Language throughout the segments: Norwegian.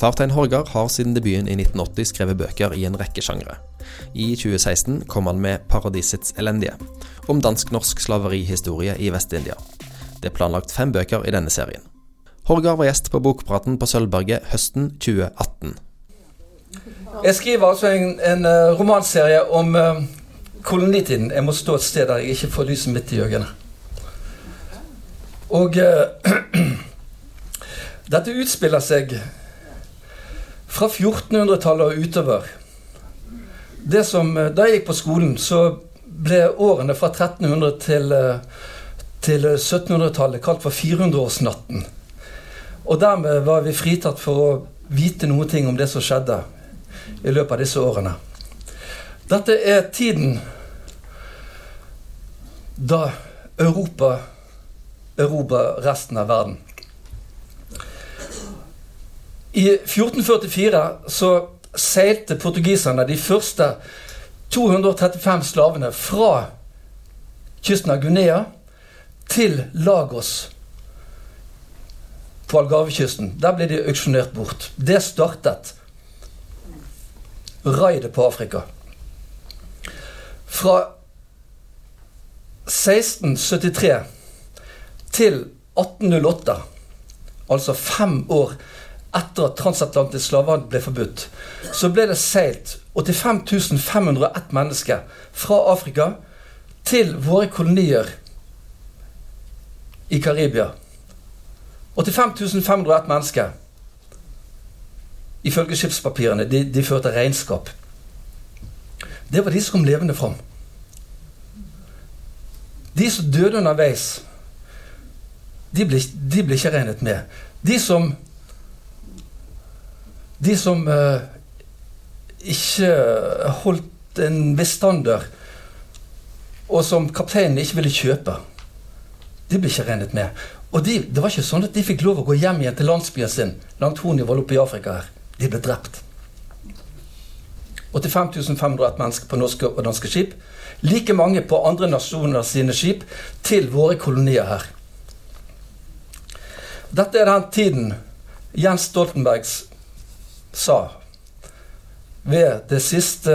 Fartein Horgar har siden debuten i 1980 skrevet bøker i en rekke sjangre. I 2016 kom han med 'Paradisets elendige', om dansk-norsk slaverihistorie i Vest-India. Det er planlagt fem bøker i denne serien. Horgar var gjest på Bokpraten på Sølvberget høsten 2018. Jeg skriver altså en, en uh, romanserie om uh, kolonitiden. Jeg må stå et sted der jeg ikke får lyset midt i øynene. Og uh, dette utspiller seg fra 1400-tallet og utover. Som, da jeg gikk på skolen, så ble årene fra 1300 til, til 1700-tallet kalt for 400-årsnatten. Og dermed var vi fritatt for å vite noe om det som skjedde i løpet av disse årene. Dette er tiden da Europa erobrer resten av verden. I 1444 så seilte portugiserne de første 235 slavene fra kysten av Guinea til Lagos på Algarvekysten. Der ble de auksjonert bort. Det startet raidet på Afrika. Fra 1673 til 1808, altså fem år etter at transatlantisk slavehandel ble forbudt, så ble det seilt 85 501 mennesker fra Afrika til våre kolonier i Karibia. 85 501 mennesker ifølge skipspapirene. De, de førte regnskap. Det var de som kom levende fram. De som døde underveis, de ble, de ble ikke regnet med. De som De som eh, ikke holdt en viss standard, og som kapteinen ikke ville kjøpe, de ble ikke regnet med. Og de, det var ikke sånn at de fikk lov å gå hjem igjen til landsbyen sin langt Honivall oppe i Afrika her. De ble drept. 85 501 mennesker på norske og danske skip. Like mange på andre nasjoner sine skip til våre kolonier her. Dette er den tiden Jens Stoltenberg sa ved det siste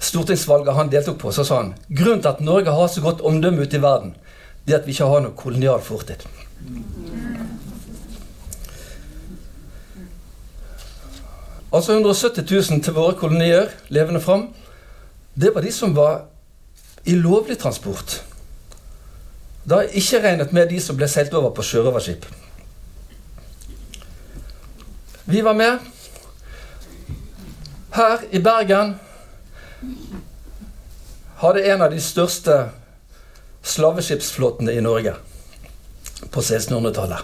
stortingsvalget han deltok på. Så sa han grunnen til at Norge har så godt omdømme ute i verden, det er at vi ikke har noe kolonial fortid. Altså 170 000 til våre kolonier levende fram. Det var de som var i lovlig transport. Da er ikke regnet med de som ble seilt over på sjørøverskip. Vi var med. Her i Bergen hadde en av de største slaveskipsflåtene i Norge på 1600-tallet.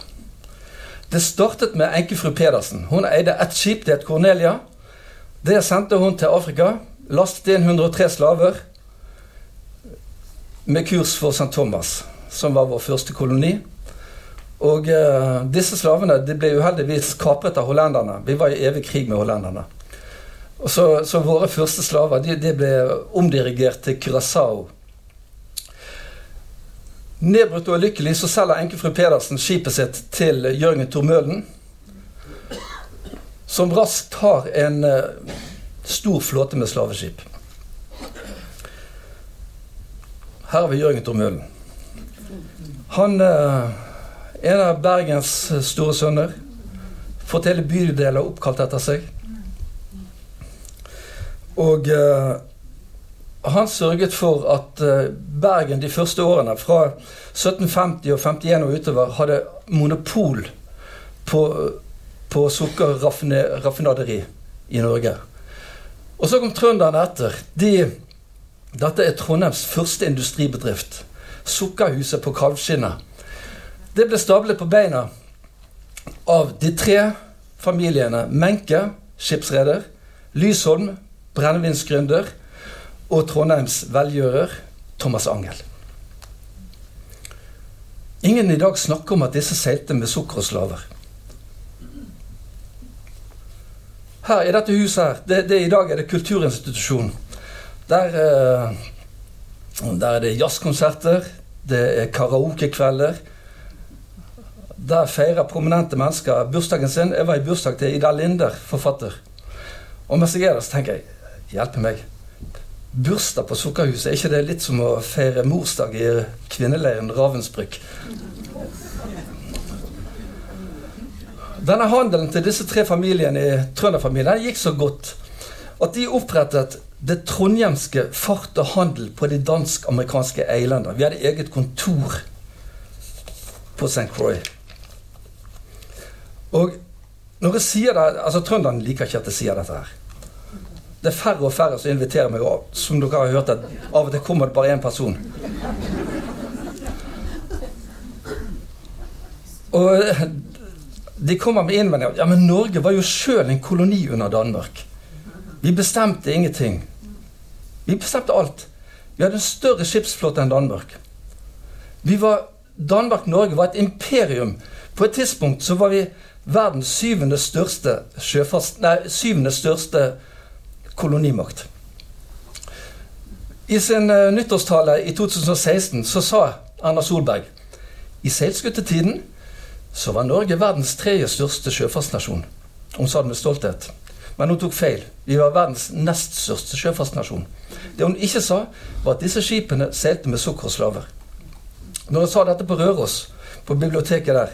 Det startet med enkefru Pedersen. Hun eide ett skip, det het Cornelia. Det sendte hun til Afrika. Lastet inn 103 slaver med kurs for St. Thomas, som var vår første koloni. Og uh, disse slavene de ble uheldigvis kapret av hollenderne. Vi var i evig krig med hollenderne. Og så, så våre første slaver de, de ble omdirigert til Curaçao Nedbrutt og ulykkelig så selger enkefru Pedersen skipet sitt til Jørgen Tormølen, som raskt har en uh, stor flåte med slaveskip. Her har vi Jørgen Tormølen. Han uh, en av Bergens store sønner. Fått hele bydeler oppkalt etter seg. Og uh, han sørget for at eh, Bergen de første årene, fra 1750 og 51 og utover, hadde monopol på, på sukkerraffinaderi i Norge. Og så kom trønderne etter. De, dette er Trondheims første industribedrift. Sukkerhuset på Kalvskinnet. Det ble stablet på beina av de tre familiene Menke, skipsreder, Lysholm, brennevinsgründer, og Trondheims velgjører Thomas Angel. Ingen i dag snakker om at disse seilte med sukker og slaver. Her i dette huset her, det, det i dag er det kulturinstitusjon. Der, eh, der er det jazzkonserter, det er karaokekvelder. Der feirer prominente mennesker bursdagen sin. Jeg var i bursdag til Ida Linder, forfatter. Og mens jeg er der, så tenker jeg Hjelpe meg. Bursdag på Sukkerhuset, er ikke det litt som å feire morsdag i kvinneleiren Ravensbrück? Denne handelen til disse tre familiene i trønderfamilien gikk så godt at de opprettet det trondhjemske fart og handel på de dansk-amerikanske eilander. Vi hadde eget kontor på St. Croix. Og når jeg sier det, altså Trønderen liker ikke at jeg sier dette her. Det er færre og færre som inviterer meg. Og som dere har hørt, at av og til kommer det bare én person. Og de kommer med innvendinger. Ja, men Norge var jo sjøl en koloni under Danmark. Vi bestemte ingenting. Vi bestemte alt. Vi hadde en større skipsflåte enn Danmark. Vi var, Danmark-Norge var et imperium. På et tidspunkt så var vi verdens syvende største sjøfast... Nei, syvende største kolonimakt. I sin uh, nyttårstale i 2016 så sa Erna Solberg i seilskutetiden så var Norge verdens tredje største sjøfartsnasjon. Hun sa det med stolthet. Men hun tok feil. Vi var verdens nest største sjøfartsnasjon. Det hun ikke sa, var at disse skipene seilte med sukker og slaver. Når hun sa dette på Røros, på biblioteket der,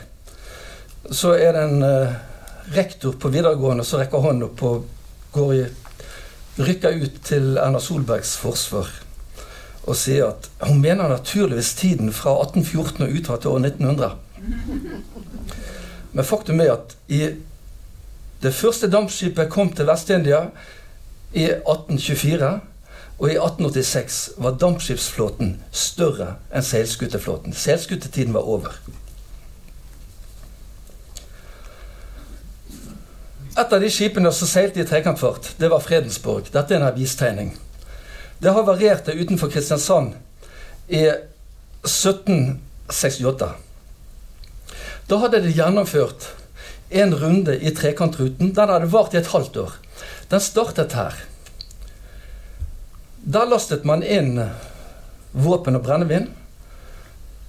så er det en uh, rektor på videregående som rekker hånden opp og går i rykker ut til Erna Solbergs forsvar og sier at hun mener naturligvis tiden fra 1814 og utover til år 1900. Men faktum er at i det første dampskipet kom til Vest-India i 1824. Og i 1886 var dampskipsflåten større enn seilskuteflåten. Seilskutetiden var over. Et av de skipene som seilte i trekantfart, det var Fredensborg. Dette er en avistegning. Det havarerte utenfor Kristiansand i 1768. Da hadde de gjennomført en runde i trekantruten. Den hadde vart i et halvt år. Den startet her. Da lastet man inn våpen og brennevin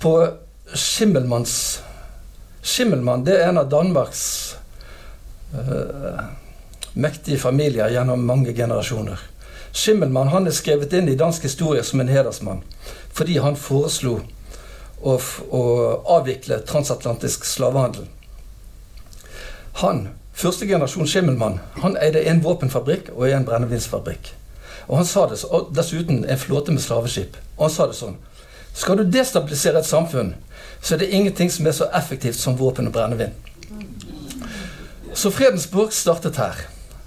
på Skimmelmanns Skimmelmann det er en av Danmarks mektige familier gjennom mange generasjoner. Schimmelmann han er skrevet inn i dansk historie som en hedersmann fordi han foreslo å, å avvikle transatlantisk slavehandel. Han, første generasjon Schimmelmann, han eide en våpenfabrikk og en brennevinsfabrikk. Og han sa det, og dessuten en flåte med slaveskip. Og han sa det sånn Skal du destabilisere et samfunn, så er det ingenting som er så effektivt som våpen og brennevin. Så Fredensborg startet her.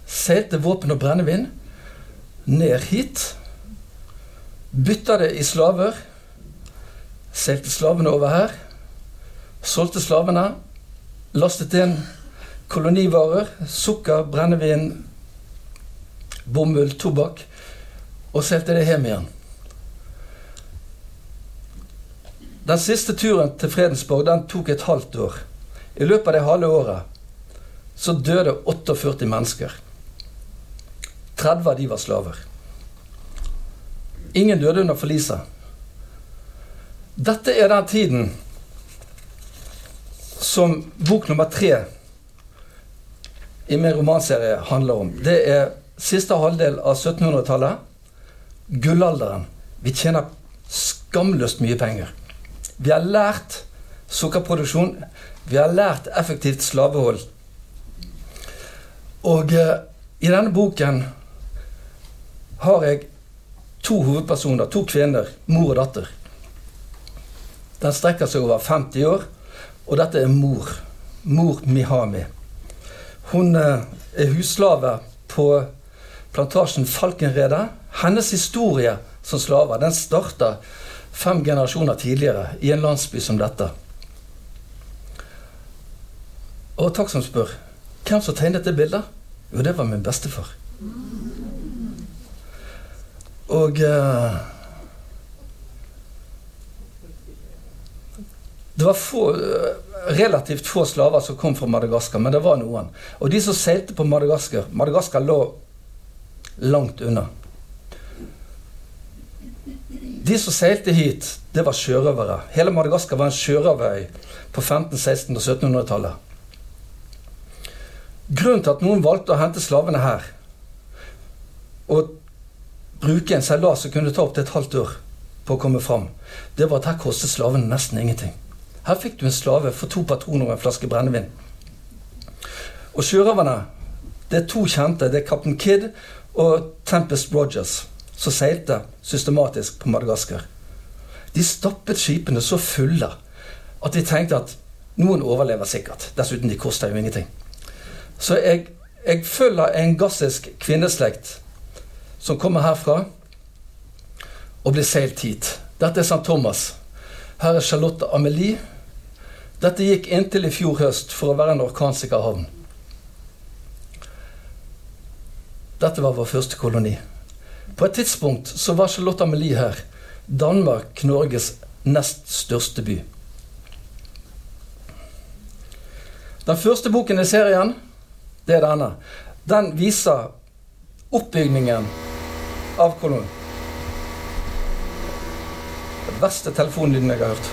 Seilte våpen og brennevin ned hit. Bytta det i slaver. Seilte slavene over her. Solgte slavene. Lastet inn kolonivarer. Sukker, brennevin, bomull, tobakk. Og seilte det hjem igjen. Den siste turen til Fredensborg den tok et halvt år. I løpet av det halve året så døde 48 mennesker. 30 av de var slaver. Ingen døde under forliset. Dette er den tiden som bok nummer tre i min romanserie handler om. Det er siste halvdel av 1700-tallet. Gullalderen. Vi tjener skamløst mye penger. Vi har lært sukkerproduksjon. Vi har lært effektivt slavehold og eh, i denne boken har jeg to hovedpersoner, to kvinner, mor og datter. Den strekker seg over 50 år, og dette er mor. Mor Mihami. Hun eh, er husslave på plantasjen Falkenredet. Hennes historie som slave den starta fem generasjoner tidligere i en landsby som dette. Og takk som spør. Hvem som tegnet det bildet? Jo, det var min bestefar. Og uh, Det var få, uh, relativt få slaver som kom fra Madagaskar, men det var noen. Og de som seilte på Madagaskar Madagaskar lå langt unna. De som seilte hit, det var sjørøvere. Hele Madagaskar var en sjørøverøy på 15-, 16- og 1700-tallet. Grunnen til at noen valgte å hente slavene her og bruke en seilas som kunne ta opp til et halvt år på å komme fram, det var at her kostet slavene nesten ingenting. Her fikk du en slave for to patroner og en flaske brennevin. Og sjørøverne, det er to kjente. Det er Captain Kidd og Tempest Rogers, som seilte systematisk på Madagaskar. De stappet skipene så fulle at de tenkte at noen overlever sikkert. Dessuten, de koster jo ingenting. Så jeg, jeg følger en gassisk kvinneslekt som kommer herfra og blir seilt hit. Dette er St. Thomas. Her er Charlotte Amelie. Dette gikk inntil i fjor høst for å være en orkansikker havn. Dette var vår første koloni. På et tidspunkt så var Charlotte Amelie her. Danmark Norges nest største by. Den første boken i serien, det er denne. Den viser oppbygningen av kolonien. Den verste telefonlyden jeg har hørt.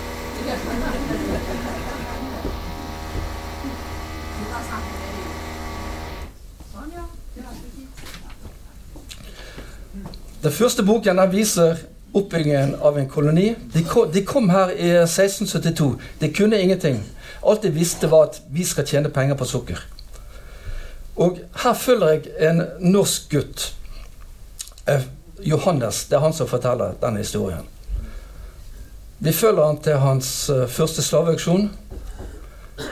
Den første boken den viser oppbyggingen av en koloni. De kom, de kom her i 1672. De kunne ingenting. Alt de visste, var at vi skal tjene penger på sukker. Og her følger jeg en norsk gutt. Eh, Johannes. Det er han som forteller denne historien. Vi følger han til hans uh, første slaveauksjon.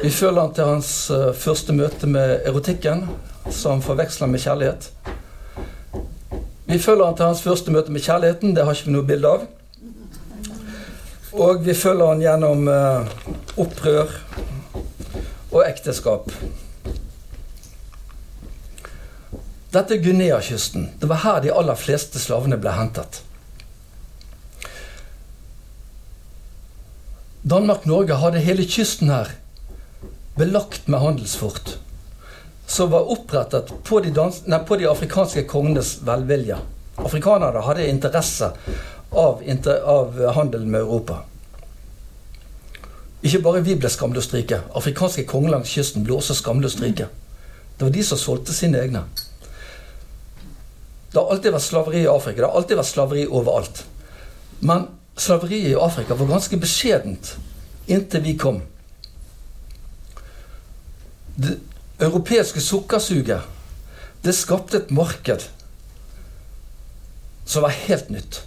Vi følger han til hans uh, første møte med erotikken, som forveksler med kjærlighet. Vi følger han til hans første møte med kjærligheten. Det har ikke vi noe bilde av. Og vi følger han gjennom opprør og ekteskap. Dette er Guinea-kysten. Det var her de aller fleste slavene ble hentet. Danmark-Norge hadde hele kysten her belagt med handelsfort. Som var opprettet på de, nei, på de afrikanske kongenes velvilje. Afrikanerne hadde interesse av, inter av handelen med Europa. Ikke bare vi ble skamløst rike. Afrikanske konger langs kysten ble også skamløst rike. Det var de som solgte sine egne. Det har alltid vært slaveri i Afrika. Det har alltid vært slaveri overalt. Men slaveriet i Afrika var ganske beskjedent inntil vi kom. Det europeiske sukkersuget det skapte et marked som var helt nytt.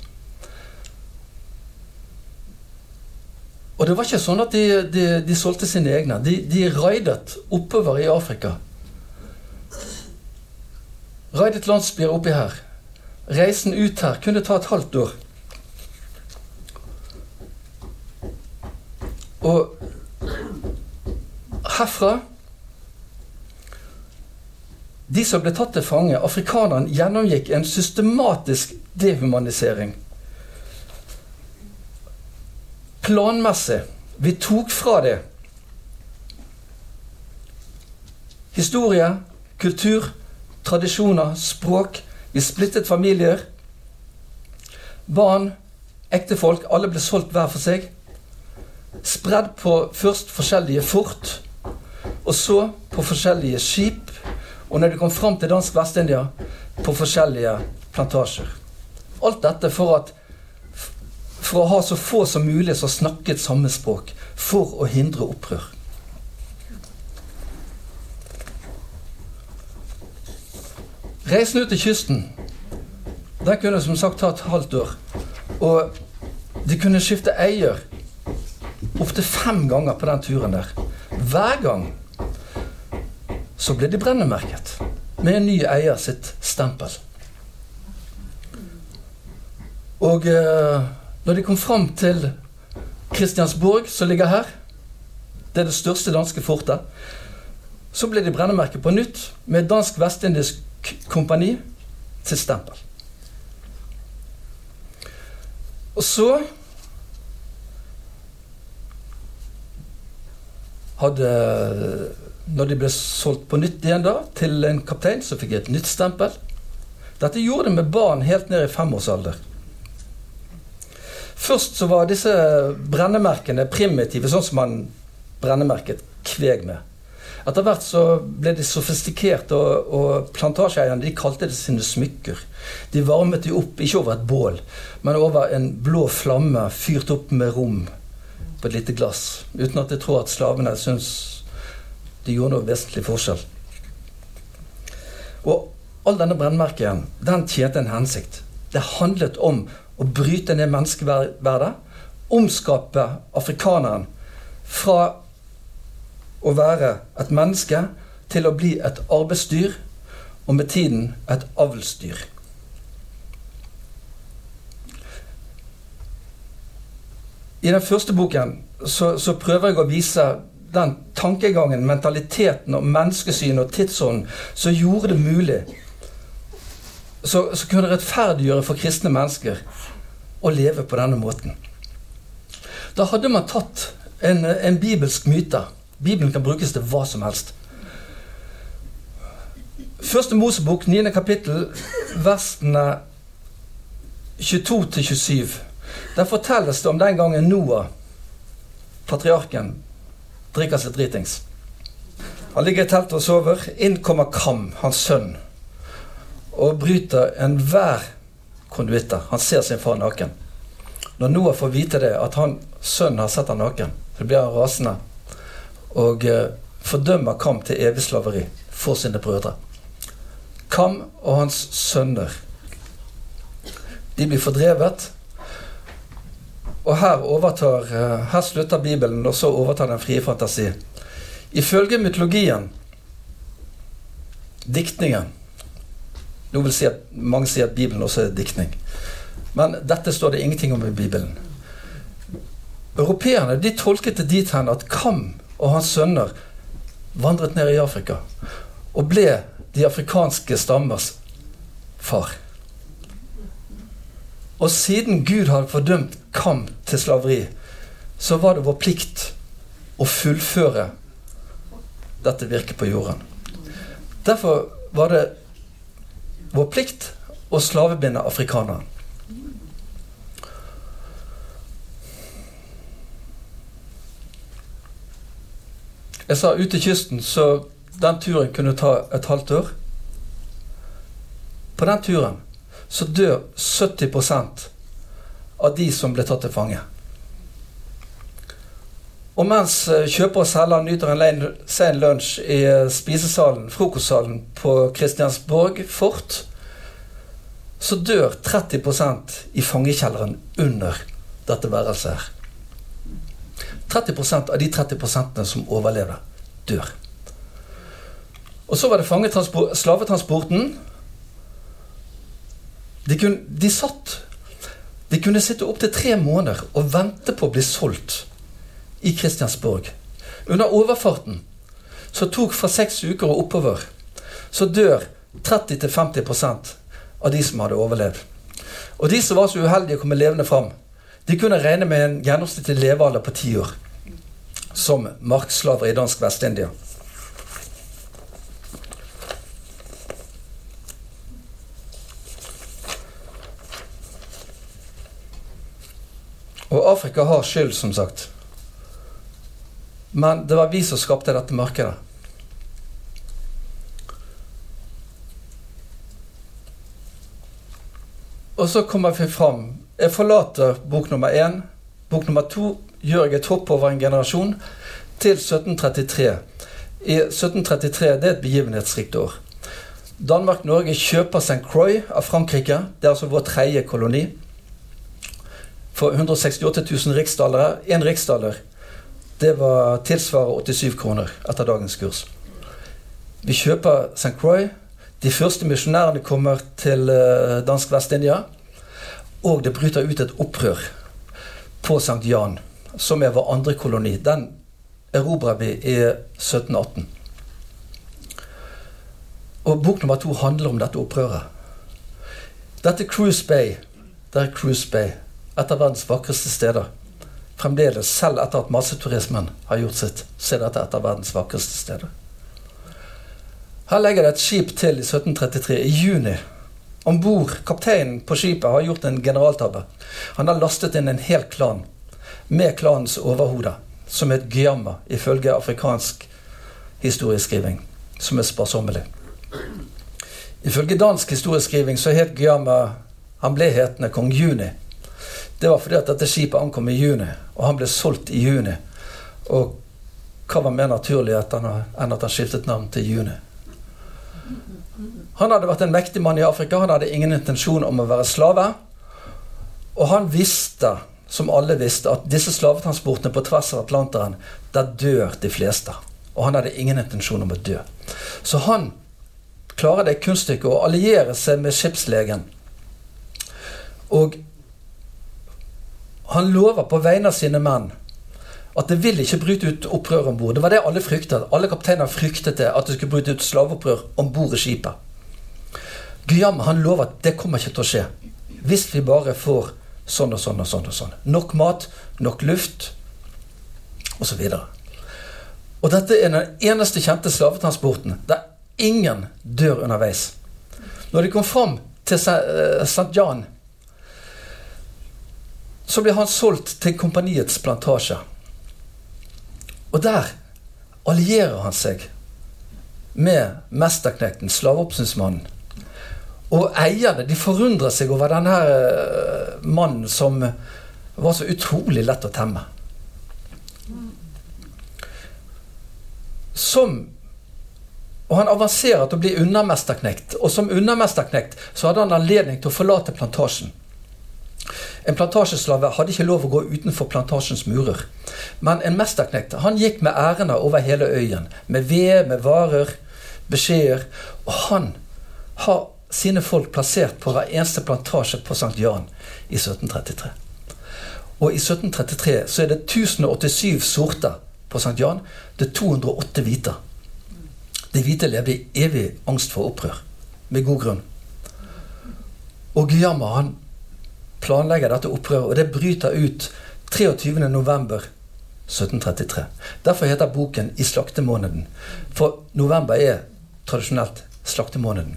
Og det var ikke sånn at de, de, de solgte sine egne. De, de raidet oppover i Afrika Raidet landsbyer oppi her. Reisen ut her kunne ta et halvt år. Og herfra De som ble tatt til fange, afrikanerne, gjennomgikk en systematisk dehumanisering. Planmessig. Vi tok fra det historie, kultur, tradisjoner, språk. Vi splittet familier. Barn, ektefolk, alle ble solgt hver for seg. Spredd på først forskjellige fort, og så på forskjellige skip. Og når de kom fram til dansk Vest-India, på forskjellige plantasjer. Alt dette for, at, for å ha så få som mulig som snakket samme språk. For å hindre opprør. Reisen ut til kysten den kunne som sagt ta et halvt år. Og de kunne skifte eier opptil fem ganger på den turen der. Hver gang så ble de brennemerket med en ny eier sitt stempel. Og eh, når de kom fram til Kristiansborg, som ligger her, det er det største danske fortet, så ble de brennemerket på nytt med Dansk Vestindisk Kompani til stempel. Og så hadde Når de ble solgt på nytt igjen da, til en kaptein, så fikk jeg et nytt stempel. Dette gjorde de med barn helt ned i femårsalder. Først så var disse brennemerkene primitive, sånn som man brennemerket kveg med. Etter hvert så ble de sofistikerte, og, og plantasjeeierne de kalte det sine smykker. De varmet de opp, ikke over et bål, men over en blå flamme fyrt opp med rom på et lite glass. Uten at jeg tror at slavene syns de gjorde noe vesentlig forskjell. Og all denne brennmerken, den tjente en hensikt. Det handlet om å bryte ned menneskeverdet, omskape afrikaneren fra å være et menneske til å bli et arbeidsdyr, og med tiden et avlsdyr. I den første boken så, så, prøver jeg å vise den tankegangen, mentaliteten og menneskesynet og tidsånden som gjorde det mulig. Som kunne rettferdiggjøre for kristne mennesker å leve på denne måten. Da hadde man tatt en, en bibelsk myte Bibelen kan brukes til hva som helst. Første Mosebok, 9. kapittel, versene 22 27. Der fortelles det om den gangen Noah, patriarken, drikker seg dritings. Han ligger i teltet og sover. Inn kommer Kam, hans sønn, og bryter enhver konduitter. Han ser sin far naken. Når Noah får vite det, at han, sønnen har sett han naken, så blir han rasende og eh, fordømmer Kam til evig slaveri for sine brødre. Kam og hans sønner de blir fordrevet. Og her, overtar, eh, her slutter Bibelen, og så overtar den frie fantasi. Ifølge mytologien, diktningen Nå vil si at Mange sier at Bibelen også er diktning. Men dette står det ingenting om i Bibelen. Europeerne de tolket det dit hen at Kam og hans sønner vandret ned i Afrika og ble de afrikanske stammers far. Og siden Gud hadde fordømt kamp til slaveri, så var det vår plikt å fullføre dette virket på jorden. Derfor var det vår plikt å slavebinde afrikanerne. Jeg sa ut til kysten, så den turen kunne ta et halvt år. På den turen så dør 70% av de som ble tatt til fange. Og mens eh, kjøper og selger nyter en sen lunsj i eh, spisesalen, frokostsalen på Kristiansborg fort, så dør 30% i fangekjelleren under dette værelset her. 30% av de 30 som overlever, dør. Og så var det slavetransporten. De, kunne, de satt De kunne sitte opptil tre måneder og vente på å bli solgt i Kristiansborg. Under overfarten, som tok fra seks uker og oppover, så dør 30-50% av de som hadde overlevd. Og de som var så uheldige å komme levende fram, de kunne regne med en gjennomsnittlig levealder på ti år som markslaver i dansk Vest-India. Og Afrika har skyld, som sagt. Men det var vi som skapte dette markedet. Og så kommer vi fram. Jeg forlater bok nummer én. Bok nummer to gjør jeg et hopp over en generasjon til 1733. I 1733 det er et begivenhetsrikt år. Danmark-Norge kjøper St. Croix av Frankrike. Det er altså vår tredje koloni. For 168 000 riksdalere. Én riksdaler det var tilsvarer 87 kroner etter dagens kurs. Vi kjøper St. Croix. De første misjonærene kommer til eh, dansk Vest-India. Og det bryter ut et opprør på St. Jan som er vår andre koloni. Den erobrer vi i 1718. Og bok nummer to handler om dette opprøret. Dette Cruise Bay, det er Cruise Bay, et av verdens vakreste steder. Fremdeles, selv etter at masseturismen har gjort sitt, så er dette et av verdens vakreste steder. Her legger det et skip til i 1733, i juni. Om bord, kapteinen på skipet har gjort en generaltabbe. Han har lastet inn en hel klan med klanens overhode. som het Gyama, ifølge afrikansk historieskriving, som er sparsommelig. Ifølge dansk historieskriving så het Gyama Han ble hetende kong Juni. Det var fordi at dette skipet ankom i juni, og han ble solgt i juni. Og hva var mer naturlig enn at han skiftet navn til Juni? Han hadde vært en mektig mann i Afrika. Han hadde ingen intensjon om å være slave. Og han visste, som alle visste, at disse slavetransportene på tvers av Atlanteren, der dør de fleste. Og han hadde ingen intensjon om å dø. Så han klarer det kunststykket å alliere seg med skipslegen. Og han lover på vegne av sine menn at det vil ikke bryte ut opprør om bord. Det var det alle fryktet. Alle kapteiner fryktet det, at det skulle bryte ut slaveopprør om bord i skipet. Guillaume han lover at det kommer ikke til å skje. Hvis vi bare får sånn og sånn og sånn. og sånn. Nok mat, nok luft osv. Og, og dette er den eneste kjente slavetransporten der ingen dør underveis. Når de kom fram til St. Eh, Jan, så ble han solgt til kompaniets plantasje. Og der allierer han seg med mesterknekten, slaveoppsynsmannen. Og eierne de forundrer seg over denne eh, mannen som var så utrolig lett å temme. Som Og han avanserer til å bli undermesterknekt. Og som undermesterknekt så hadde han anledning til å forlate plantasjen. En plantasjeslave hadde ikke lov å gå utenfor plantasjens murer. Men en mesterknekt han gikk med ærender over hele øyen. Med ved, med varer, beskjeder. Og han har sine folk plassert på hver eneste plantasje på St. Jan i 1733. Og i 1733 så er det 1087 sorter på St. Jan. Det er 208 hvite. De hvite levde i evig angst for opprør. Med god grunn. Og Guillaume han planlegger dette opprøret, og det bryter ut 23.11. 1733. Derfor heter boken 'I slaktemåneden'. For november er tradisjonelt slaktemåneden.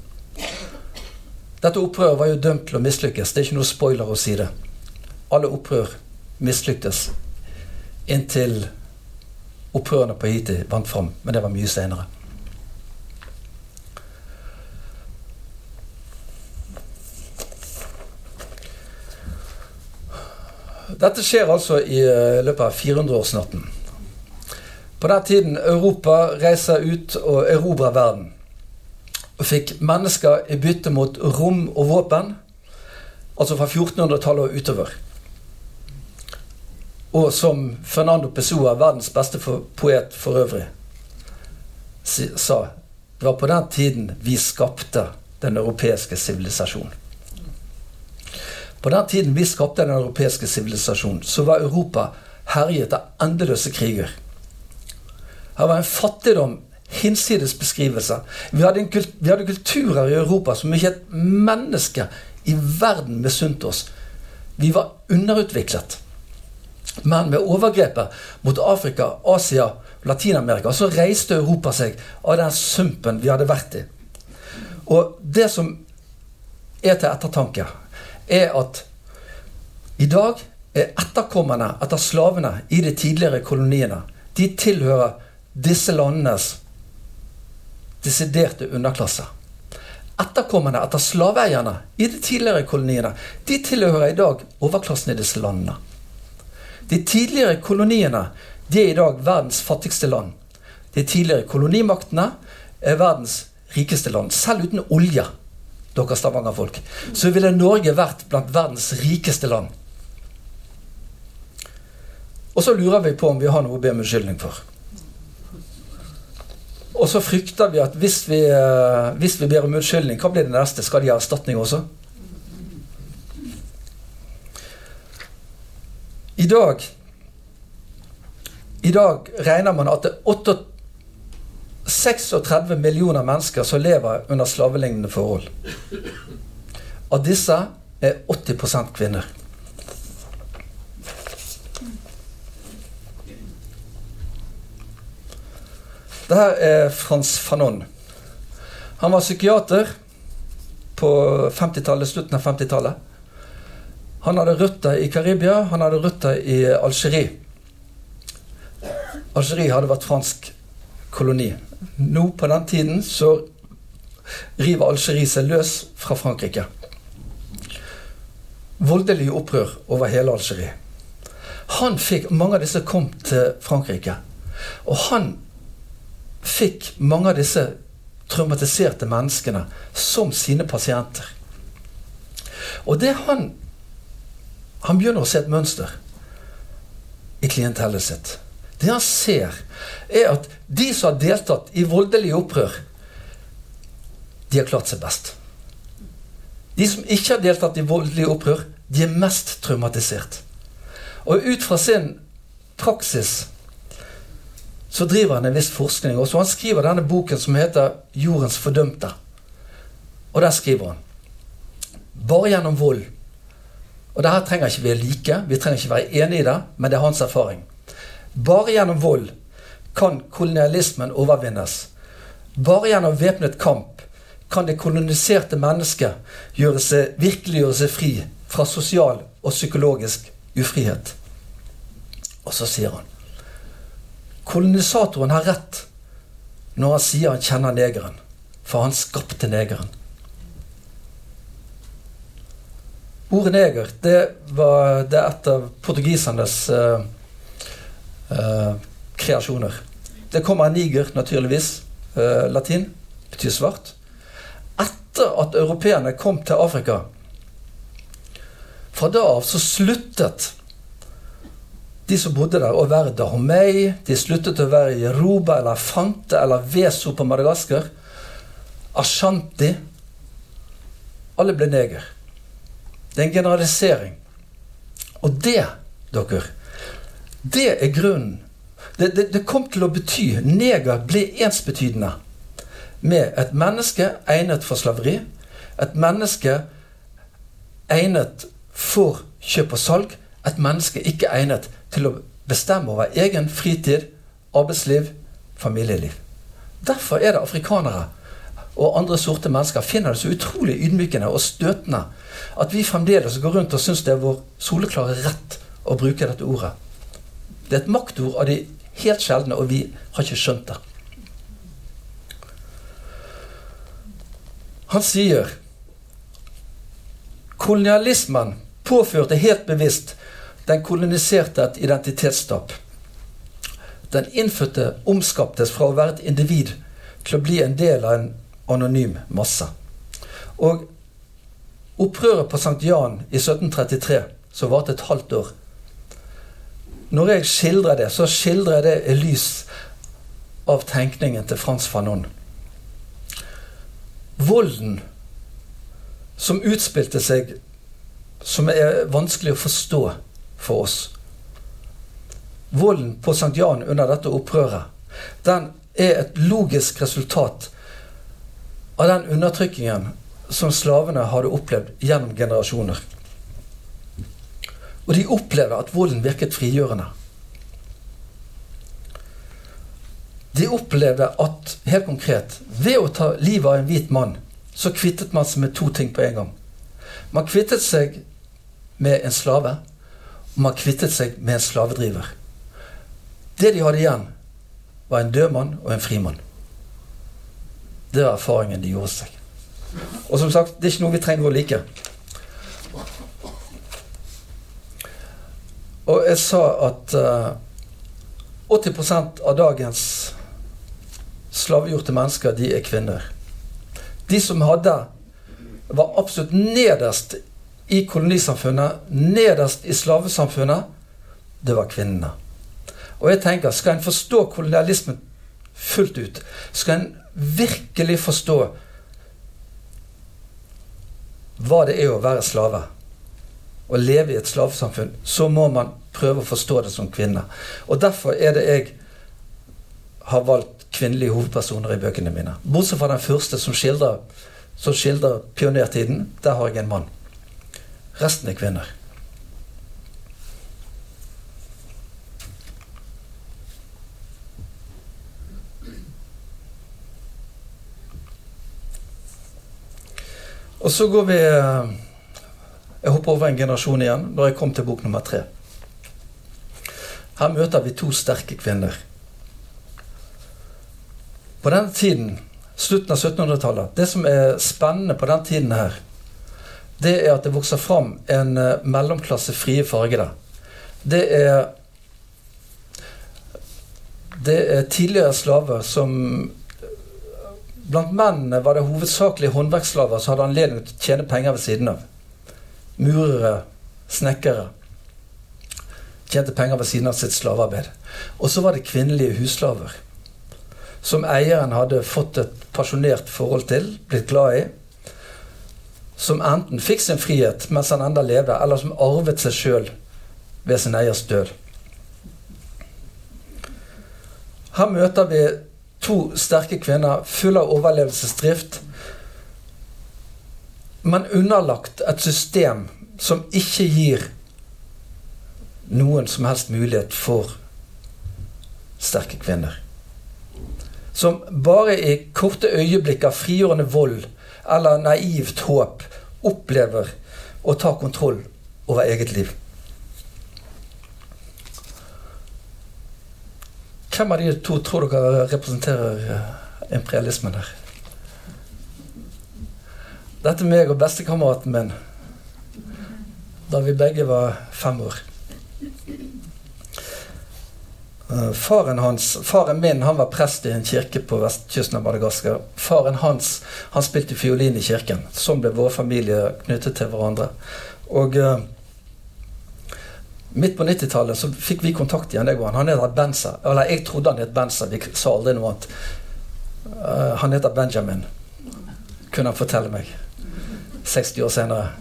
Dette opprøret var jo dømt til å mislykkes. Det er ikke noe spoiler å si det. Alle opprør mislyktes inntil opprørene på Haiti vant fram. Men det var mye senere. Dette skjer altså i eh, løpet av 400-årsnatten. På den tiden Europa reiser ut og erobrer verden og fikk mennesker i bytte mot rom og våpen. Altså fra 1400-tallet og utover. Og som Fernando Pessoa, verdens beste poet for øvrig, sa Det var på den tiden vi skapte den europeiske sivilisasjonen. På den tiden vi skapte den europeiske sivilisasjonen, så var Europa herjet av endeløse kriger. Her var en fattigdom hinsides beskrivelser. Vi hadde, en, vi hadde, kulturer i Europa som ikke et menneske i verden misunte oss. Vi var underutviklet. Men med overgrepet mot Afrika, Asia Latin-Amerika så reiste Europa seg av den sumpen vi hadde vært i. Og det som er til ettertanke, er at i dag er etterkommerne etter slavene i de tidligere koloniene De tilhører disse landenes desiderte underklasser. Etterkommerne etter slaveeierne i de tidligere koloniene de tilhører i dag overklassen i disse landene. De tidligere koloniene de er i dag verdens fattigste land. De tidligere kolonimaktene er verdens rikeste land. Selv uten olje, dere stavangerfolk. så ville Norge vært blant verdens rikeste land. Og så lurer vi på om vi har noe å be om unnskyldning for. Og så frykter vi at hvis vi, eh, hvis vi ber om unnskyldning, hva blir det neste? Skal de ha erstatning også? I dag I dag regner man at det er 36 millioner mennesker som lever under slavelignende forhold. Av disse er 80% kvinner. Det her er Frans Fanon. Han var psykiater på 50 slutten av 50-tallet. Han hadde røtter i Karibia, han hadde røtter i Algerie. Algerie hadde vært fransk koloni. Nå på den tiden så river Algerie seg løs fra Frankrike. Voldelig opprør over hele Algerie. Han fikk, Mange av disse kom til Frankrike. Og han fikk mange av disse traumatiserte menneskene som sine pasienter. Og det han Han begynner å se et mønster i klientellet sitt. Det han ser, er at de som har deltatt i voldelige opprør, de har klart seg best. De som ikke har deltatt i voldelige opprør, de er mest traumatisert. Og ut fra sin praksis så driver han en viss forskning. Og så han skriver denne boken som heter 'Jordens fordømte'. Og der skriver han bare gjennom vold Og det her trenger ikke vi like, vi trenger ikke være enige i det, men det er hans erfaring. Bare gjennom vold kan kolonialismen overvinnes. Bare gjennom væpnet kamp kan det koloniserte mennesket gjøre seg, virkelig seg fri fra sosial og psykologisk ufrihet. Og så sier han Kolonisatoren har rett når han sier han kjenner negeren, for han skapte negeren. Ordet neger det, var, det er et av portugisernes uh, uh, kreasjoner. Det kommer av niger, naturligvis. Uh, latin betyr svart. Etter at europeerne kom til Afrika Fra da av så sluttet de som bodde der, å være Dahomey. De sluttet å være Jeroba eller Fante eller Veso på Madagaskar. Ashanti. Alle ble neger. Det er en generalisering. Og det, dere, det er grunnen. Det, det, det kom til å bety Neger ble ensbetydende med et menneske egnet for slaveri. Et menneske egnet for kjøp og salg. Et menneske ikke egnet til å bestemme over egen fritid, arbeidsliv, familieliv. Derfor er det afrikanere og andre sorte mennesker finner det så utrolig ydmykende og støtende at vi fremdeles går rundt og syns det er vår soleklare rett å bruke dette ordet. Det er et maktord av de helt sjeldne, og vi har ikke skjønt det. Han sier kolonialismen påførte helt bevisst den koloniserte et identitetstap. Den innfødte omskaptes fra å være et individ til å bli en del av en anonym masse. Og opprøret på St. Jan i 1733, som varte et halvt år Når jeg skildrer det, så skildrer jeg det i lys av tenkningen til Frans Fanon. Volden som utspilte seg, som er vanskelig å forstå for oss. Volden på St. Jan under dette opprøret, den er et logisk resultat av den undertrykkingen som slavene hadde opplevd gjennom generasjoner. Og de opplevde at volden virket frigjørende. De opplevde at, helt konkret, ved å ta livet av en hvit mann, så kvittet man seg med to ting på en gang. Man kvittet seg med en slave, om han kvittet seg med en slavedriver. Det de hadde igjen, var en død mann og en frimann. Det var erfaringen de gjorde seg. Og som sagt, det er ikke noe vi trenger å like. Og jeg sa at uh, eh, 80 av dagens slavegjorte mennesker, de er kvinner. De som hadde var absolutt nederst i kolonisamfunnet, nederst i slavesamfunnet, det var kvinnene. Og jeg tenker, skal en forstå kolonialismen fullt ut, skal en virkelig forstå hva det er å være slave, å leve i et slavesamfunn, så må man prøve å forstå det som kvinne. Og derfor er det jeg har valgt kvinnelige hovedpersoner i bøkene mine. Bortsett fra den første, som skildrer, som skildrer pionertiden. Der har jeg en mann. Resten er kvinner. Og så går vi eh, Jeg hopper over en generasjon igjen, når jeg kom til bok nummer tre. Her møter vi to sterke kvinner. På den tiden, slutten av 1700-tallet, det som er spennende på den tiden her, det er at det vokser fram en uh, mellomklasse frie fargede. Det er Det er tidligere slaver som Blant mennene var det hovedsakelig håndverksslaver som hadde anledning til å tjene penger ved siden av. Murere, snekkere. Tjente penger ved siden av sitt slavearbeid. Og så var det kvinnelige husslaver. Som eieren hadde fått et pasjonert forhold til, blitt glad i. Som enten fikk sin frihet mens han enda levde, eller som arvet seg sjøl ved sin eiers død. Her møter vi to sterke kvinner fulle av overlevelsesdrift, men underlagt et system som ikke gir noen som helst mulighet for sterke kvinner. Som bare i korte øyeblikk av frigjørende vold eller naivt håp opplever å ta kontroll over eget liv. Hvem av de to tror dere representerer eh, imperialismen her? Dette er meg og bestekameraten min da vi begge var fem år. Uh, faren, hans, faren min han var prest i en kirke på vestkysten av Madagaskar. Faren hans han spilte fiolin i kirken. Sånn ble vår familie knyttet til hverandre. Og uh, Midt på 90-tallet så fikk vi kontakt igjen. Jeg og han. han heter Benza. Eller jeg trodde han het Benza. Vi sa aldri noe annet. Uh, han heter Benjamin, kunne han fortelle meg. 60 år senere.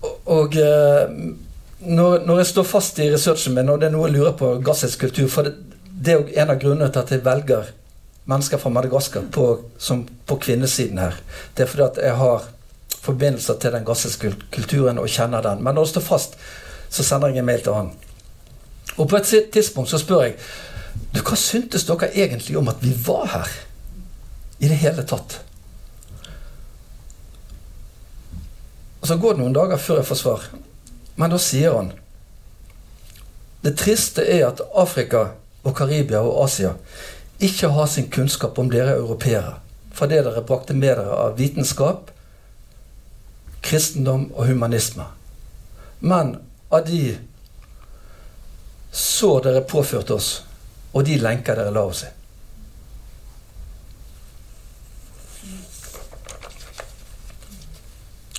Og, og uh, når, når, jeg står fast i researchen min, og det er noe jeg lurer på gassets kultur For det, det er jo en av grunnene til at jeg velger mennesker fra Madagaskar på, som, på kvinnesiden her. Det er fordi at jeg har forbindelser til den gassiske kulturen og kjenner den. Men når det står fast, så sender jeg en mail til han. Og på et tidspunkt så spør jeg du, hva syntes dere egentlig om at vi var her? I det hele tatt. Og Så går det noen dager før jeg får svar. Men da sier han Det triste er at Afrika og Karibia og Asia ikke har sin kunnskap om dere europeere. Fra det dere brakte med dere av vitenskap, kristendom og humanisme. Men av de så dere påførte oss, og de lenker dere la oss i.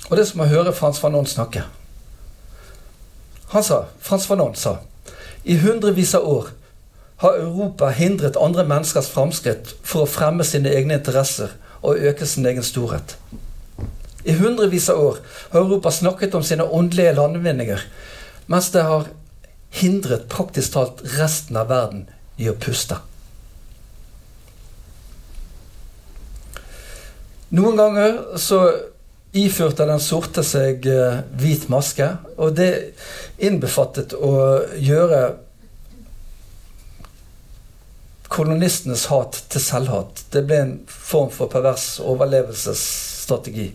Og det som å høre Frans Fanon snakke. Han sa, Frans Fanon sa i hundrevis av år har Europa hindret andre menneskers framskritt for å fremme sine egne interesser og øke sin egen storhet. I hundrevis av år har Europa snakket om sine åndelige landvinninger, mens det har hindret praktisk talt resten av verden i å puste. Noen ganger så iførte den sorte seg eh, hvit maske, og det innbefattet å gjøre kolonistenes hat til selvhat. Det ble en form for pervers overlevelsesstrategi.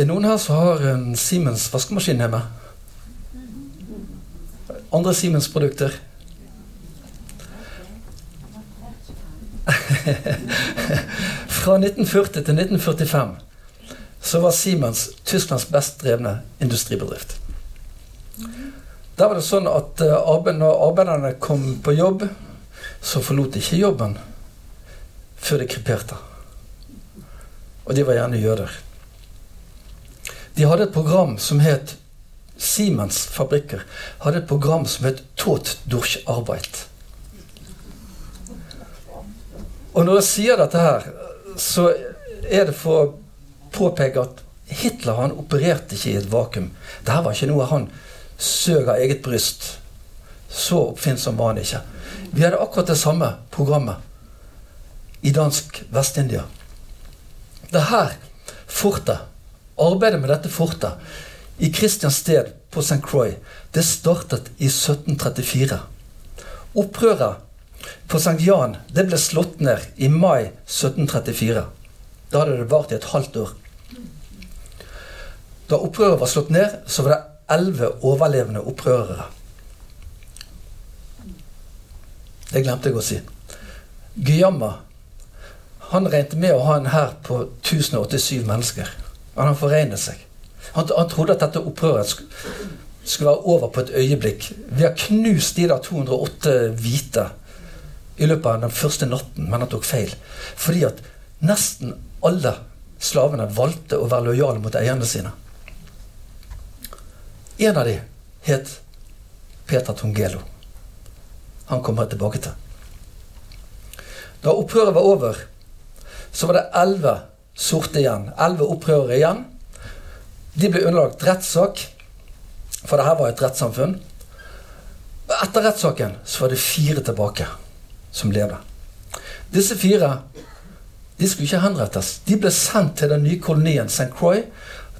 Er noen her som har en Siemens vaskemaskin hjemme? Andre Siemens-produkter? Fra 1940 til 1945 så var Siemens Tysklands best drevne industribedrift. Der var det sånn at eh, når arbeiderne kom på jobb, så forlot de ikke jobben før de kreperte. Og de var gjerne jøder. De hadde et program som het Siemens fabrikker hadde et program som het Tot durch Arbeit. Og når jeg sier dette her, så er det for å påpeke at Hitler han opererte ikke i et vakuum. Dette var ikke noe han søg av eget bryst. Så oppfinnsom var han ikke. Vi hadde akkurat det samme programmet i dansk Vest-India. Det her fortet Arbeidet med dette fortet i Christiansted på St. Croix det startet i 1734. Opprøret på Sankt Jan det ble slått ned i mai 1734. Da hadde det vart i et halvt år. Da opprøret var slått ned, så var det elleve overlevende opprørere. Det glemte jeg å si. Guyama han regnet med å ha en hær på 1087 mennesker. Han har foregnet seg. Han, han, trodde at dette opprøret skulle, skulle være over på et øyeblikk. Vi har knust de der 208 hvite i løpet av den første natten, men han tok feil. Fordi at nesten alle slavene valgte å være lojale mot eierne sine. En av de het Peter Tungelo. Han kommer jeg tilbake til. Da opprøret var over, så var det elleve sorte igjen. Elleve opprørere igjen. De ble underlagt rettssak, for det her var et rettssamfunn. Etter rettssaken så var det fire tilbake som lever. Disse fire de skulle ikke henrettes. De ble sendt til den nye kolonien St. Croix,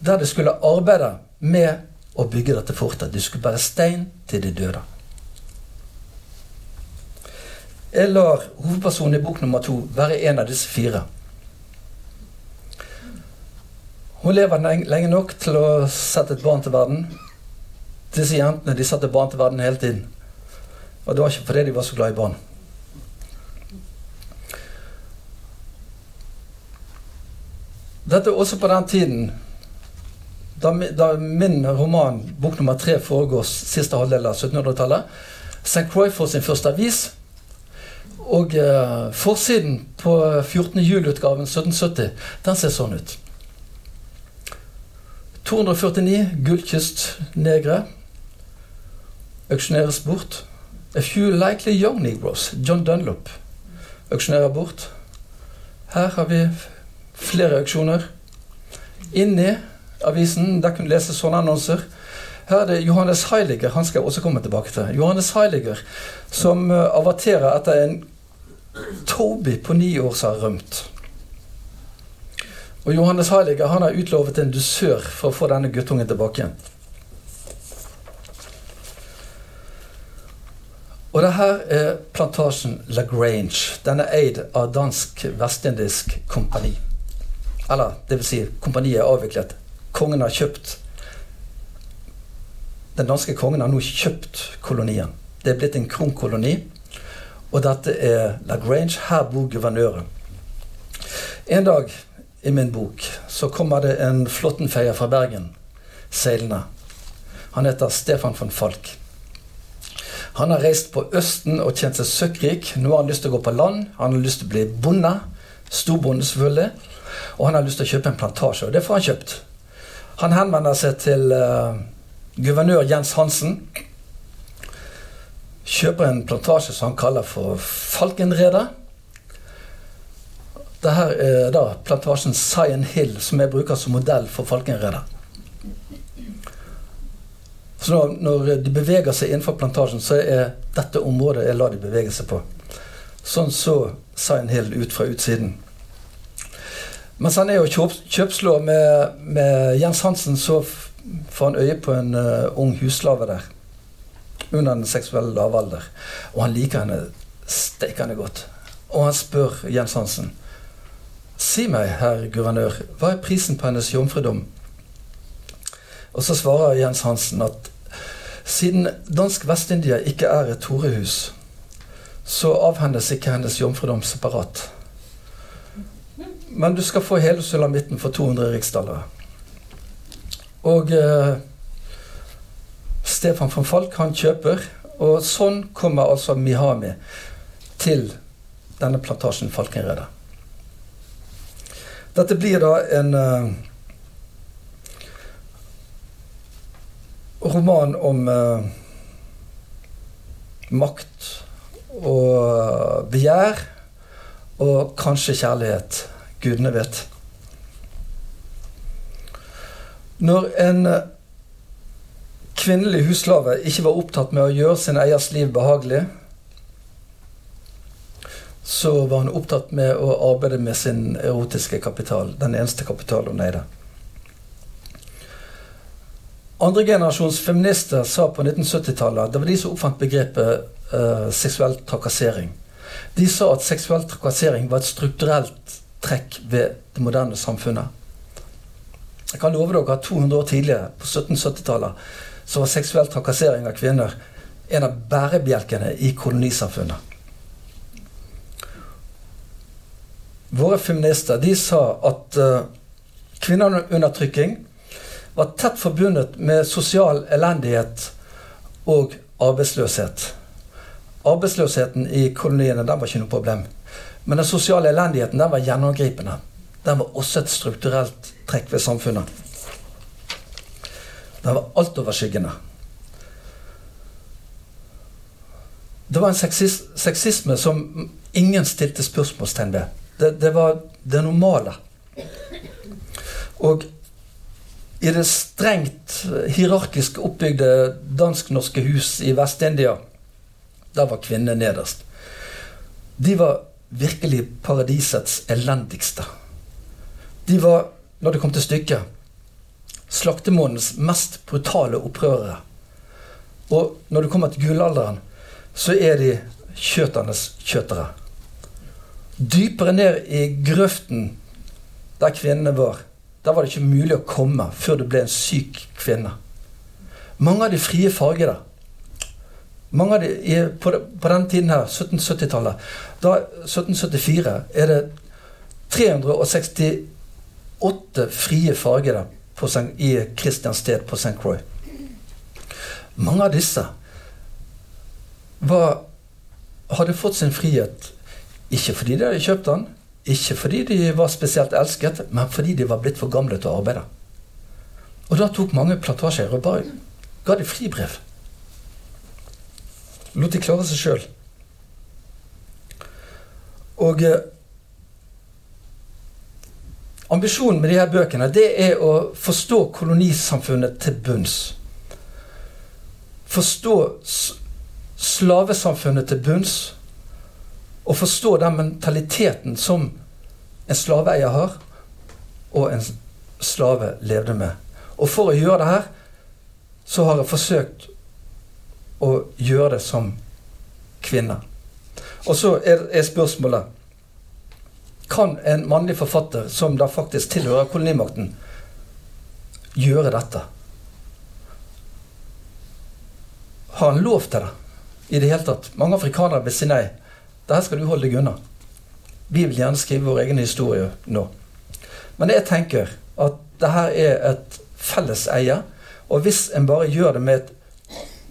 der de skulle arbeide med å bygge dette fortet. De skulle bære stein til de døde. Jeg lar hovedpersonen i bok nummer to være en av disse fire. Hun lever lenge nok til å sette et barn til verden. Disse jentene de satte barn til verden hele tiden. Og det var ikke fordi de var så glad i barn. Dette er også på den tiden da, da min roman, bok nummer tre, foregår siste halvdel av 1700-tallet. St. Croix får sin første avis. Og eh, forsiden på 14. juli-utgaven 1770, den ser sånn ut. 249 gullkystnegre auksjoneres bort. A few likely young negroes. John Dunlop auksjonerer bort. Her har vi flere auksjoner. Inni avisen der kunne du lese sånne annonser. Her er det Johannes Heiliger. Han skal jeg også komme tilbake til. Johannes Heiliger som uh, avaterer etter en Toby på ni år som har rømt. Og Johannes Heiliger han har utlovet en dusør for å få denne guttungen tilbake igjen. Og det her er plantasjen Lagrange. Den er eid av Dansk Vestindisk Kompani. Eller vil si, kompaniet er avviklet. Kongen har kjøpt Den danske kongen har nå kjøpt kolonien. Det er blitt en kronkoloni. Og dette er Lagrange. Her bor guvernøren. En dag i min bok så kommer det en flåttenfeier fra Bergen seilende. Han heter Stefan von Falk. Han har reist på Østen og tjent seg søkkrik. Nå har han lyst til å gå på land. Han har lyst til å bli bonde. Storbonde, selvfølgelig. Og han har lyst til å kjøpe en plantasje, og det får han kjøpt. Han henvender seg til uh, guvernør Jens Hansen. Kjøper en plantasje som han kaller for Falkenredet. Dette er da plantasjen Cyan Hill, som jeg bruker som modell for Falkenredet. Så når, når, de beveger seg innenfor plantasjen, så er dette området jeg lar de bevege seg på. Sånn så Cyan Hill ut fra utsiden. Mens han er jo kjøp, kjøpslå med, med, Jens Hansen, så får han øye på en uh, ung husslave der. Under den seksuelle lavalder. Og han liker henne steikende godt. Og han spør Jens Hansen Si meg, herr guvernør, hva er prisen på hennes jomfrudom? Og så svarer Jens Hansen at siden Dansk Vest-India ikke er et torehus, så avhendes ikke hennes jomfrudom separat. Men du skal få hele sulamitten for 200 riksdaler. Og eh, Stefan von Falk han kjøper, og sånn kommer altså Mihami til denne plantasjen Falkenredet. Dette blir da en eh, roman om eh, makt og begjær, og kanskje kjærlighet gudene vet. Når en eh, kvinnelig husslave ikke var opptatt med å gjøre sin eiers liv behagelig, så var hun opptatt med å arbeide med sin erotiske kapital. Den eneste kapital hun eide. Andregenerasjons feminister sa på 1970-tallet Det var de som oppfant begrepet uh, seksuell trakassering. De sa at seksuell trakassering var et strukturelt trekk ved det moderne samfunnet. Jeg kan love dere at 200 år tidligere, på 1770-tallet, så var seksuell trakassering av kvinner en av bærebjelkene i kolonisamfunnet. Våre feminister de sa at uh, kvinneundertrykking var tett forbundet med sosial elendighet og arbeidsløshet. Arbeidsløsheten i koloniene den var ikke noe problem. Men den sosiale elendigheten den var gjennomgripende. Den var også et strukturelt trekk ved samfunnet. Den var altoverskyggende. Det var en sexisme som ingen stilte spørsmålstegn ved. Det, det var det normale. Og i det strengt hierarkisk oppbygde dansk-norske hus i Vest-India, der var kvinnene nederst. De var virkelig paradisets elendigste. De var, når det kom til stykket, slaktemånens mest brutale opprørere. Og når det kommer til gullalderen, så er de kjøternes kjøtere dypere ned i grøften der kvinnene var, der var det ikke mulig å komme før du ble en syk kvinne. Mange av de frie fargede mange av de, på, på den tiden her, 1770-tallet Da 1774 er det 368 frie fargede i Christiansted på St. Croix. Mange av disse var, hadde fått sin frihet ikke fordi de hadde kjøpt den, ikke fordi de var spesielt elsket, men fordi de var blitt for gamle til å arbeide. Og da tok mange plantasjeeiere og bare ga de fribrev. Lot de klare seg sjøl. Og eh, Ambisjonen med de her bøkene det er å forstå kolonisamfunnet til bunns. Forstå slavesamfunnet til bunns og forstå den mentaliteten som en slaveeier har, og en slave levde med. Og for å gjøre det her, så har jeg forsøkt å gjøre det som kvinne. Og så er, er spørsmålet Kan en mannlig forfatter, som da faktisk tilhører kolonimakten, gjøre dette? Har han lov til det i det hele tatt? Mange afrikanere vil si nei. Dette skal du holde deg unna. Vi vil gjerne skrive vår egen historie nå. Men jeg tenker at dette er et felles eie. Og hvis en bare gjør det med et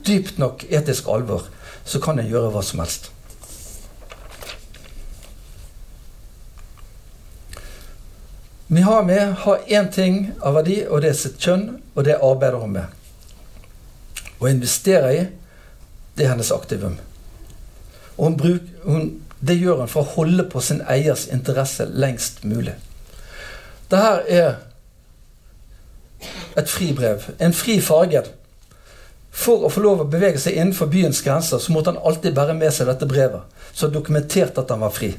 dypt nok etisk alvor, så kan en gjøre hva som helst. Vi har én ting av verdi, og det er sitt kjønn, og det arbeider hun med. Å investere i, det er hennes aktivum. Og hun bruk, hun, det gjør hun for å holde på sin eiers interesse lengst mulig. Dette er et fribrev. En fri farget. For å få lov å bevege seg innenfor byens grenser, så måtte han alltid bære med seg dette brevet, som dokumenterte at han var fri.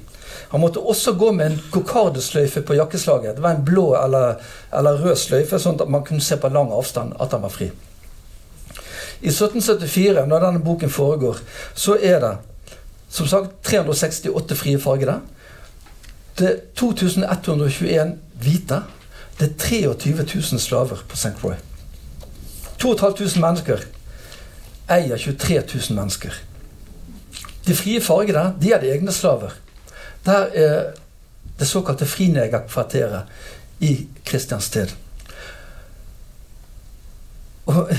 Han måtte også gå med en kokardesløyfe på jakkeslaget. Det var en blå eller, eller rød sløyfe, sånn at man kunne se på lang avstand at han var fri. I 1774, når denne boken foregår, så er det som sagt 368 frie fargede. Det er 2121 hvite. Det er 23 000 slaver på St. Croix. 2500 mennesker eier 23 000 mennesker. De frie fargene de er de egne slaver. Der er det såkalte frinegerkvarteret i Kristiansted. Og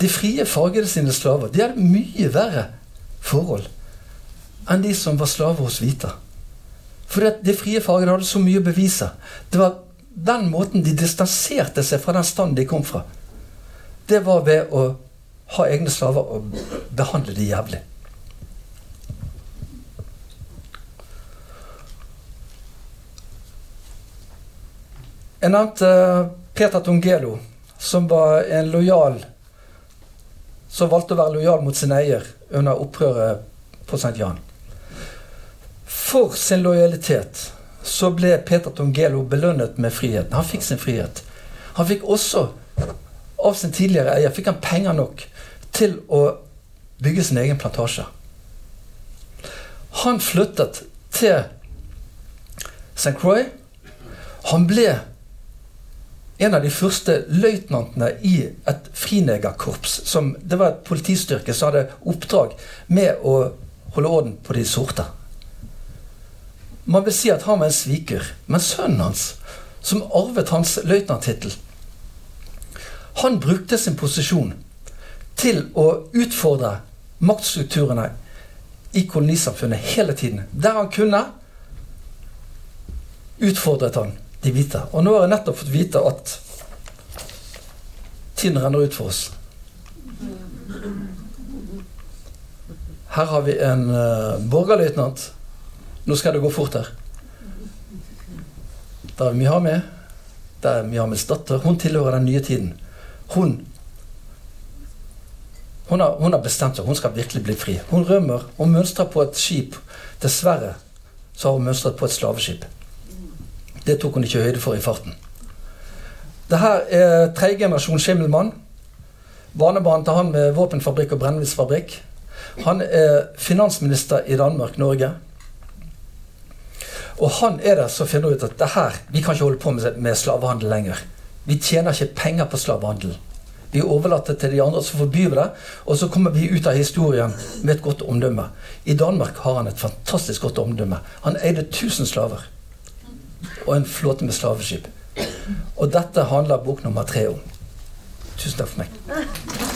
de frie fargede sine slaver de hadde mye verre forhold enn de som var slaver hos hvite. For de frie fargede hadde så mye å bevise. Det var den måten de distanserte seg fra den standen de kom fra. Det var ved å ha egne slaver og behandle de jævlig. Jeg nevnte Peter Tungelo, som var en lojal som valgte å være lojal mot sin eier under opprøret på St. Jan. For sin lojalitet så ble Peter Tungelo belønnet med friheten. Han fikk sin frihet. Han fikk også, av sin tidligere eier, fikk han penger nok til å bygge sin egen plantasje. Han flyttet til St. Croix. Han ble en av de første løytnantene i et frinegerkorps. Som, det var et politistyrke som hadde oppdrag med å holde orden på de sorte. Man vil si at han var en sviker. Men sønnen hans, som arvet hans løytnanttittel, han brukte sin posisjon til å utfordre maktstrukturene i kolonisamfunnet hele tiden. Der han kunne, utfordret han de hvite. Og nå har jeg nettopp fått vite at tiden renner ut for oss. Her har vi en uh, borgerløytnant. Nå skal det gå fort her. Der er Mihame. Der er Mihames datter. Hun tilhører den nye tiden. Hun hun har, hun har, bestemt seg. Hun skal virkelig bli fri. Hun rømmer og mønstrer på et skip. Dessverre så har hun mønstret på et slaveskip. Det tok hun ikke høyde for i farten. Det her er tredjegenerasjon Schimmelmann. Barnebarn til han med våpenfabrikk og brennevinsfabrikk. Han er finansminister i Danmark, Norge. Og han er det som finner ut at det her, vi kan ikke holde på med, med slavehandel lenger. Vi tjener ikke penger på slavehandel. Vi overlater til de andre, så forbyr det. Og så kommer vi ut av historien med et godt omdømme. I Danmark har han et fantastisk godt omdømme. Han eide 1000 slaver. Og en flåte med slaveskip. Og dette handler bok nummer tre om. Tusen takk for meg.